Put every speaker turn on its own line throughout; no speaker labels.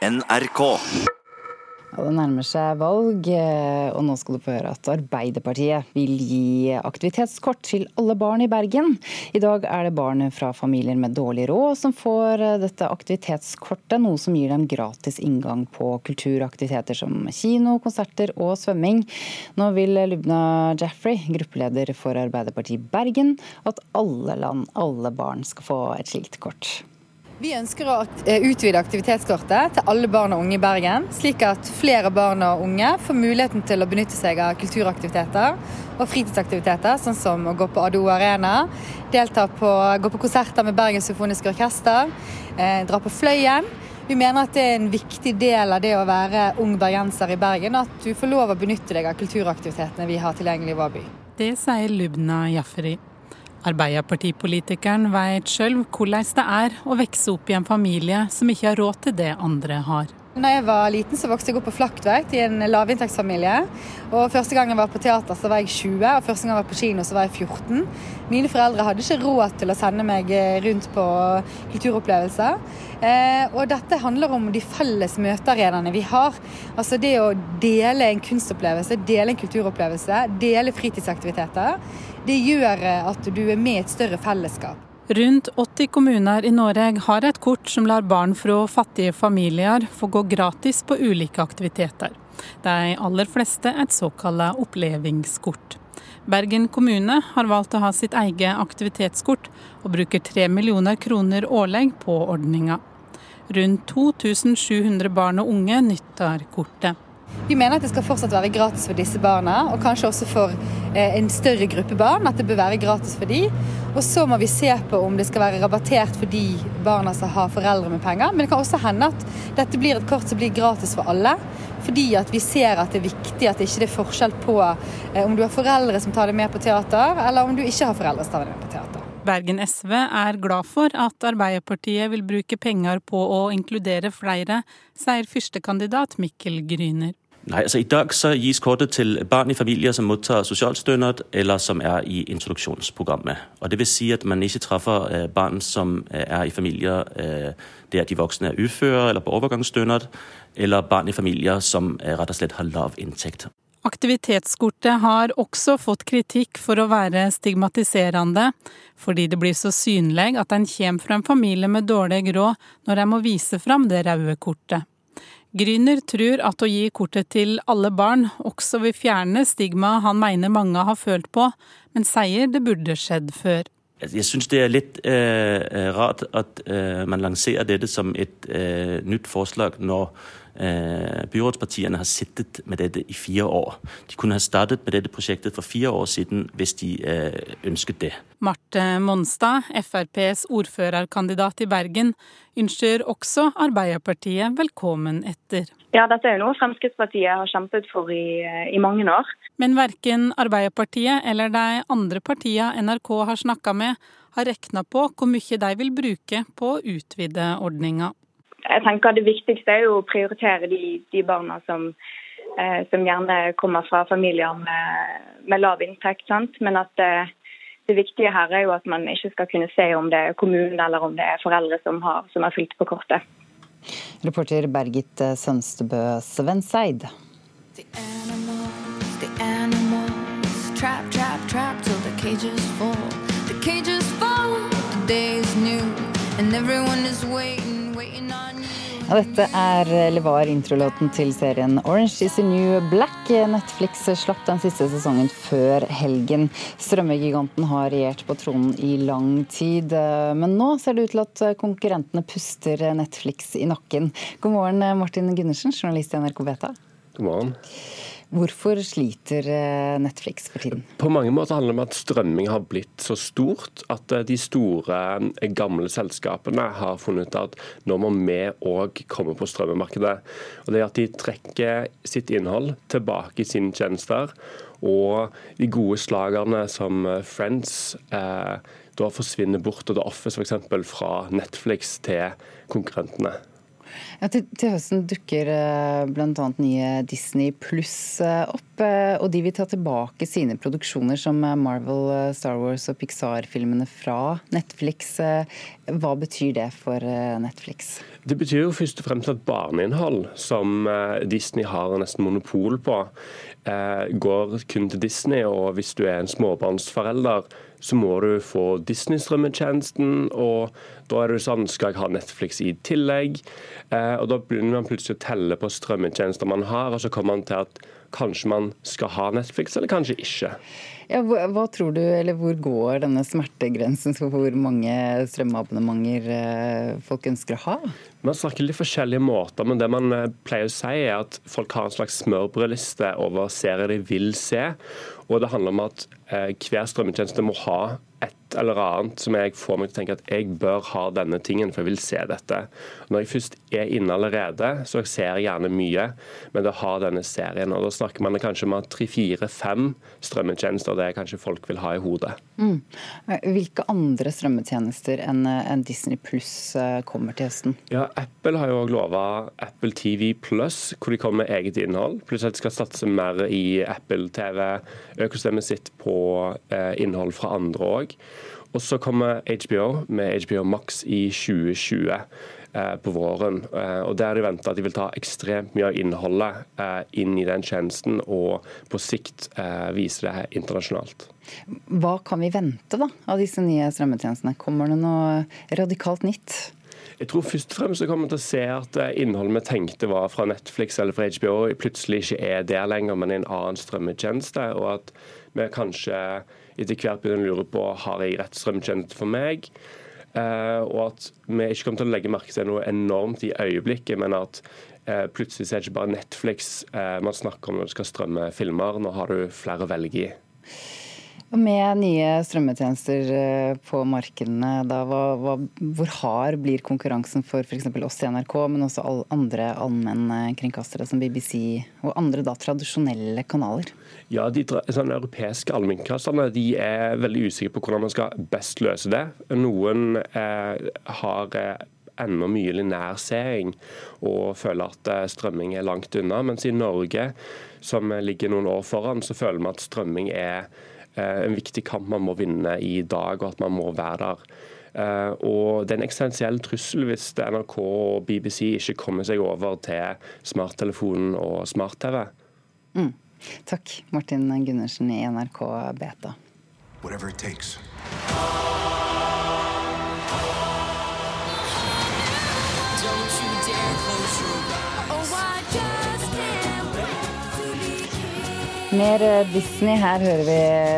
NRK.
Ja, det nærmer seg valg, eh, og nå skal du få høre at Arbeiderpartiet vil gi aktivitetskort til alle barn i Bergen. I dag er det barn fra familier med dårlig råd som får eh, dette aktivitetskortet, noe som gir dem gratis inngang på kulturaktiviteter som kino, konserter og svømming. Nå vil Lubna Jaffrey, gruppeleder for Arbeiderpartiet Bergen, at alle land, alle barn skal få et slikt kort.
Vi ønsker å eh, utvide aktivitetskortet til alle barn og unge i Bergen, slik at flere barn og unge får muligheten til å benytte seg av kulturaktiviteter og fritidsaktiviteter, sånn som å gå på ADO Arena, delta på, gå på konserter med Bergens Symfoniske Orkester, eh, dra på Fløyen. Vi mener at det er en viktig del av det å være ung bergenser i Bergen, at du får lov å benytte deg av kulturaktivitetene vi har tilgjengelig i vår by.
Det sier Lubna Jafferi. Arbeiderpartipolitikeren vet sjøl hvordan det er å vokse opp i en familie som ikke har råd til det andre har.
Da jeg var liten, så vokste jeg opp på Flaktveit i en lavinntektsfamilie. Og Første gang jeg var på teater, så var jeg 20, og første gang jeg var på kino, så var jeg 14. Mine foreldre hadde ikke råd til å sende meg eh, rundt på kulturopplevelser. Eh, og dette handler om de felles møtearenaene vi har. Altså det å dele en kunstopplevelse, dele en kulturopplevelse, dele fritidsaktiviteter. Det gjør at du er med i et større fellesskap.
Rundt 80 kommuner i Norge har et kort som lar barn fra fattige familier få gå gratis på ulike aktiviteter. De aller fleste et såkalt opplevingskort. Bergen kommune har valgt å ha sitt eget aktivitetskort, og bruker 3 millioner kroner årlig på ordninga. Rundt 2700 barn og unge nytter kortet.
Vi mener at det skal fortsatt være gratis for disse barna, og kanskje også for eh, en større gruppe barn. At det bør være gratis for de. Og så må vi se på om det skal være rabattert for de barna som har foreldre med penger. Men det kan også hende at dette blir et kort som blir gratis for alle. Fordi at vi ser at det er viktig at det ikke er forskjell på eh, om du har foreldre som tar deg med på teater, eller om du ikke har foreldre som tar deg med på teater.
Bergen SV er glad for at Arbeiderpartiet vil bruke penger på å inkludere flere, sier førstekandidat Mikkel Gryner.
Nei, altså I dag så gis kortet til barn i familier som mottar sosialstønad, eller som er i introduksjonsprogrammet. Og Det vil si at man ikke treffer øh, barn som øh, er i familier øh, der de voksne er uføre eller på overgangsstønad, eller barn i familier som rett og slett har lav inntekt.
Aktivitetskortet har også fått kritikk for å være stigmatiserende, fordi det blir så synlig at en kommer fra en familie med dårlig råd når en må vise fram det røde kortet. Gryner tror at å gi kortet til alle barn også vil fjerne stigmaet han mener mange har følt på, men sier det burde skjedd før.
Jeg syns det er litt eh, rart at eh, man lanserer dette som et eh, nytt forslag når Eh, byrådspartiene har sittet med dette i fire år. De kunne ha startet med dette prosjektet for fire år siden hvis de eh, ønsket det.
Marte Monstad, FrPs ordførerkandidat i Bergen, ønsker også Arbeiderpartiet velkommen etter.
Ja, dette er jo noe Fremskrittspartiet har kjempet for i, i mange år.
Men verken Arbeiderpartiet eller de andre partiene NRK har snakka med, har regna på hvor mye de vil bruke på å utvide ordninga
jeg tenker Det viktigste er jo å prioritere de, de barna som, eh, som, gjerne kommer fra familier med, med lav inntekt. Sant? Men at eh, det viktige her er jo at man ikke skal kunne se om det er kommunen eller om det er foreldre som har, som har fylt på kortet.
Reporter Bergit Sønstebø Svenseid. The animals, the animals, trap, trap, trap till the cages fall. The cages fall, the day is new, and everyone is waiting. Ja, dette er, eller var introlåten til serien Orange is the new black. Netflix slapp den siste sesongen før helgen. Strømmegiganten har regjert på tronen i lang tid, men nå ser det ut til at konkurrentene puster Netflix i nakken. God morgen, Martin Gundersen, journalist i NRK Beta.
God morgen.
Hvorfor sliter eh, Netflix for tiden?
På mange måter handler det om at strømming har blitt så stort at eh, de store eh, gamle selskapene har funnet ut at nå må vi òg komme på strømmemarkedet. Og det er at de trekker sitt innhold tilbake i sine tjenester. Og de gode slagerne som Friends eh, da forsvinner bort, og The Office f.eks. fra Netflix til konkurrentene.
Ja, til, til, høsten dukker uh, bl.a. nye Disney pluss uh, opp. Uh, og de vil ta tilbake sine produksjoner som Marvel, Star Wars og Pixar-filmene fra Netflix. hva betyr det for Netflix?
Det betyr jo først og fremst at barneinnhold, som Disney har nesten monopol på, går kun til Disney. Og hvis du er en småbarnsforelder, så må du få Disney-strømmetjenesten, og da er det sånn Skal jeg ha Netflix i tillegg? Eh, og Da begynner man plutselig å telle på strømmetjenester man har, og så kommer man til at kanskje man skal ha Netflix, eller kanskje ikke.
Ja, hva tror du, eller Hvor går denne smertegrensen for hvor mange strømabonnementer eh, folk ønsker å ha?
Man snakker litt forskjellige måter, men det man eh, pleier å si er at folk har en slags smørbrødliste over serier de vil se. Og det handler om at eh, hver strømmetjeneste må ha et eller annet som jeg får meg til å tenke at jeg bør ha denne tingen, for jeg vil se dette. Når jeg først er inne allerede, så ser jeg gjerne mye, men det har denne serien. og Da snakker man kanskje om at tre, fire, fem strømmetjenester det kanskje folk vil ha i hodet. Mm.
Hvilke andre strømmetjenester enn en Disney pluss eh, kommer til høsten?
Ja, Apple har jo òg lova Apple TV pluss, hvor de kommer med eget innhold. Pluss at de skal satse mer i Apple TV økosystemet sitt på eh, innhold fra andre òg. Og så kommer HBO med HBO Max i 2020 eh, på våren. Eh, og Der de venter at de vil ta ekstremt mye av innholdet eh, inn i den tjenesten, og på sikt vise det internasjonalt.
Hva kan vi vente da av disse nye strømmetjenestene? Kommer det noe radikalt nytt?
Jeg tror først og fremst vi kommer til å se at innholdet vi tenkte var fra Netflix eller fra HBO, plutselig ikke er der lenger, men en annen strømmetjeneste. Og at vi kanskje etter hvert begynner å lure på har jeg rett strømkjent for meg. Uh, og at vi ikke kommer til å legge merke til noe enormt i øyeblikket, men at uh, plutselig er det ikke bare Netflix uh, man snakker om når du skal strømme filmer. Nå har du flere å velge i.
Med nye strømmetjenester eh, på markedene, da, hva, hva, hvor hard blir konkurransen for f.eks. oss i NRK, men også alle andre allmennkringkastere som BBC og andre da, tradisjonelle kanaler?
Ja, De sånn, europeiske allmennkringkasterne er veldig usikre på hvordan man skal best løse det. Noen eh, har eh, enda mye linærseing og føler at eh, strømming er langt unna. Mens i Norge, som ligger noen år foran, så føler vi at strømming er Eh, en viktig kamp man må vinne i dag, og at man må være der. Uh, og Det er en eksistensiell trussel hvis NRK og BBC ikke kommer seg over til smarttelefonen og smart-TV.
Mm. Takk, Martin Gundersen i NRK Beta. Whatever it takes. Mer eh, Disney. Her hører vi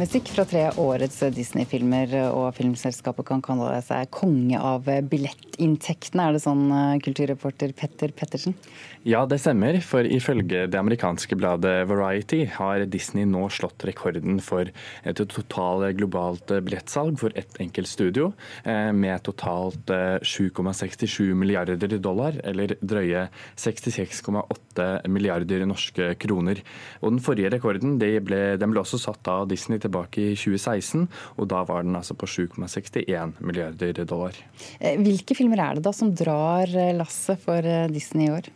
musikk fra tre årets Disney-filmer. Og filmselskapet kan kalle seg konge av billettinntektene. Er det sånn, eh, kulturreporter Petter Pettersen?
Ja, det stemmer. For ifølge det amerikanske bladet Variety har Disney nå slått rekorden for et totalt globalt billettsalg for ett enkelt studio, eh, med totalt 7,67 milliarder dollar, eller drøye 66,8 milliarder norske kroner. Og den forrige rekorden rekorden ble, den ble også satt av Disney tilbake i 2016, og da var den altså på 7,61 milliarder dollar.
Eh, hvilke filmer er det da som drar lasset for eh, Disney i år?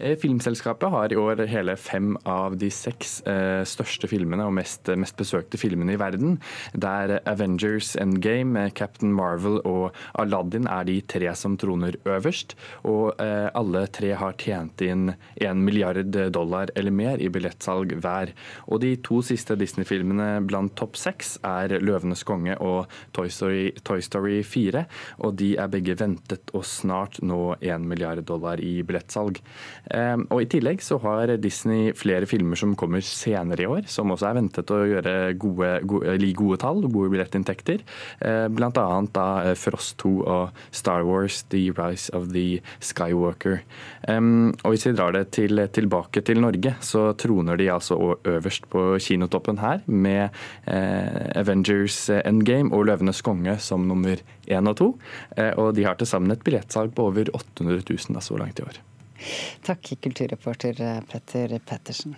Eh, filmselskapet har i år hele fem av de seks eh, største filmene og mest, mest, besøkte filmene i verden. Der Avengers Endgame, Captain Marvel og Aladdin er de tre som troner øverst. Og eh, alle tre har tjent inn én milliard dollar eller mer i billettsalg hver. Og de to siste Disney-filmene blant topp seks er 'Løvenes konge' og Toy Story, Toy Story 4. Og de er begge ventet å snart nå én milliard dollar i billettsalg. Ehm, og I tillegg så har Disney flere filmer som kommer senere i år, som også er ventet å gjøre gode, gode, gode tall og gode billettinntekter. Ehm, Bl.a. da eh, Frost 2 og Star Wars The Rise of the Skywalker. Ehm, og Hvis vi drar det til, tilbake til Norge, så troner de altså øverst på kinotoppen her, med eh, Avengers Endgame og Løvenes konge som nummer én og to. Eh, og de har til sammen et billettsalg på over 800 000 da, så langt i år.
Takk, kulturreporter Petter Pettersen.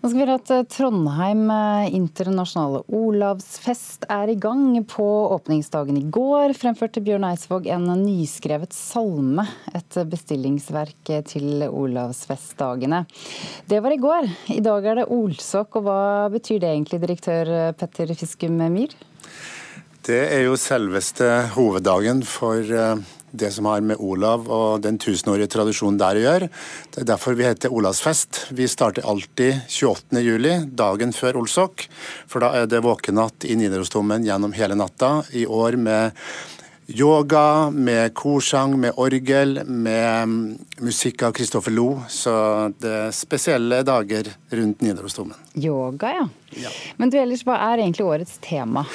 Nå skal vi høre at eh, Trondheim eh, internasjonale Olavsfest er i gang. På åpningsdagen i går fremførte Bjørn Eidsvåg en nyskrevet salme, et bestillingsverk til Olavsfestdagene. Det var i går. I dag er det olsok, og hva betyr det egentlig, direktør Petter Fiskum Myhr?
Det er jo selveste hoveddagen for eh, det som har med Olav og den tusenårige tradisjonen der å gjøre. Det er derfor vi heter Olavsfest. Vi starter alltid 28. juli, dagen før Olsok. For da er det våkenatt i Nidarosdomen gjennom hele natta. I år med yoga, med korsang, med orgel, med mm, musikk av Kristoffer Lo. Så det er spesielle dager rundt Nidarosdomen.
Yoga, ja. ja. Men du ellers, hva er egentlig årets tema?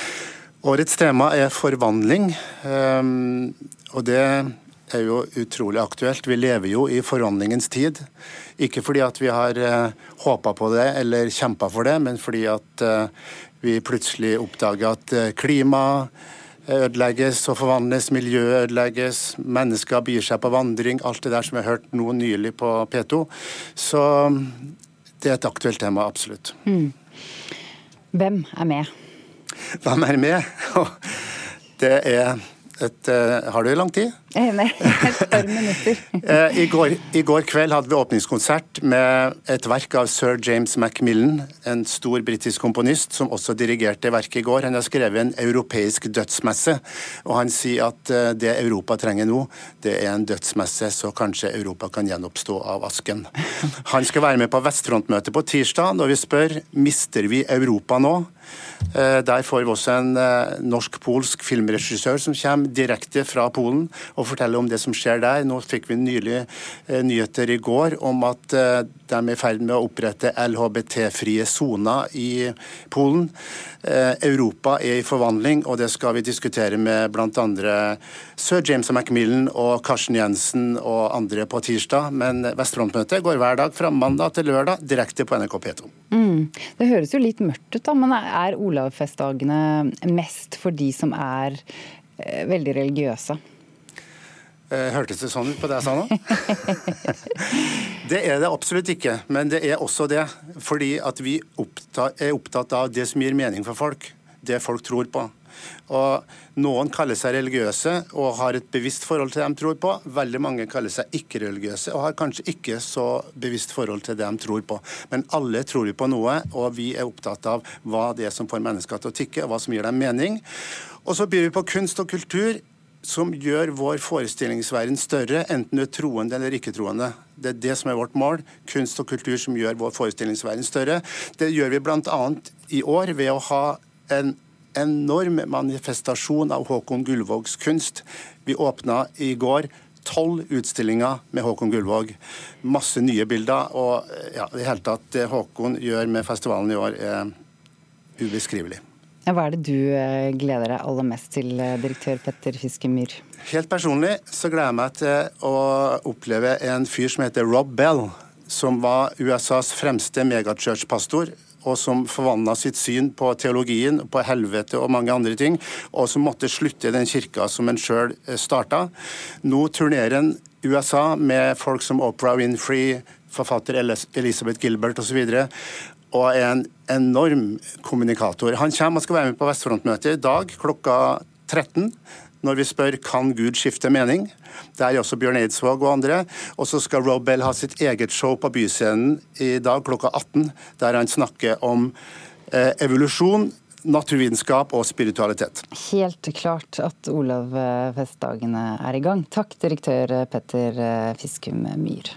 Årets tema er forvandling. Um, og det er jo utrolig aktuelt. Vi lever jo i forvandlingens tid. Ikke fordi at vi har eh, håpa på det eller kjempa for det, men fordi at uh, vi plutselig oppdager at uh, klima ødelegges og forvandles, miljøet ødelegges, mennesker byr seg på vandring, alt det der som jeg har hørt nå nylig på P2. Så det er et aktuelt tema, absolutt. Mm.
Hvem er med?
Hvem er med? Det er et, uh, har du lang tid?
Eh, nei, et par minutter.
uh, i, går, I, går, kveld hadde vi åpningskonsert med et verk av sir James Macmillan, en stor britisk komponist som også dirigerte verket i går. Han har skrevet en europeisk dødsmesse, og han sier at uh, det Europa trenger nå, det er en dødsmesse, så kanskje Europa kan gjenoppstå av asken. Han skal være med på Vestfrontmøtet på tirsdag, når vi spør mister vi Europa nå. Eh, der får vi også en eh, norsk-polsk filmregissør som kommer direkte fra Polen og forteller om det som skjer der. Nå fikk vi nylig eh, nyheter i går om at de er i ferd med å opprette LHBT-frie soner i Polen. Europa er i forvandling, og det skal vi diskutere med bl.a. sir James Macmillan og Karsten Jensen og andre på tirsdag. Men Vestfrontmøtet går hver dag fra mandag til lørdag direkte på NRK P2.
Mm. Det høres jo litt mørkt ut, da, men er Olavfestdagene mest for de som er eh, veldig religiøse?
Eh, hørtes det sånn ut på det jeg sa nå? det er det absolutt ikke, men det er også det. Fordi at vi er opptatt av det som gir mening for folk. Det folk tror på. Og Noen kaller seg religiøse og har et bevisst forhold til det de tror på. Veldig mange kaller seg ikke-religiøse og har kanskje ikke så bevisst forhold til det de tror på. Men alle tror vi på noe, og vi er opptatt av hva det er som får mennesker til å tikke, og hva som gir dem mening. Og så byr vi på kunst og kultur som gjør vår forestillingsverden større, enten du er troende eller ikke-troende. Det er det som er vårt mål. Kunst og kultur som gjør vår forestillingsverden større. Det gjør vi bl.a. i år ved å ha en enorm manifestasjon av Håkon Gullvågs kunst. Vi åpna i går tolv utstillinger med Håkon Gullvåg. Masse nye bilder. Og ja, i hele tatt det Håkon gjør med festivalen i år, er ubeskrivelig.
Hva er det du eh, gleder deg aller mest til, eh, direktør Petter Fiskemyr?
Helt personlig så gleder jeg meg til å oppleve en fyr som heter Rob Bell, som var USAs fremste megachurch-pastor og som forvandla sitt syn på teologien, på helvete og mange andre ting, og som måtte slutte den kirka som en sjøl eh, starta. Nå turnerer en USA med folk som Oprah Winfrey, forfatter Elizabeth Gilbert osv. Og er en enorm kommunikator. Han kommer og skal være med på Vestfrontmøtet i dag klokka 13 når vi spør kan Gud skifte mening. Der er også Bjørn Eidsvåg og andre. Og så skal Rob Bell ha sitt eget show på Byscenen i dag klokka 18, der han snakker om eh, evolusjon, naturvitenskap og spiritualitet.
Helt klart at Olav Festdagene er i gang. Takk, direktør Petter Fiskum Myhr.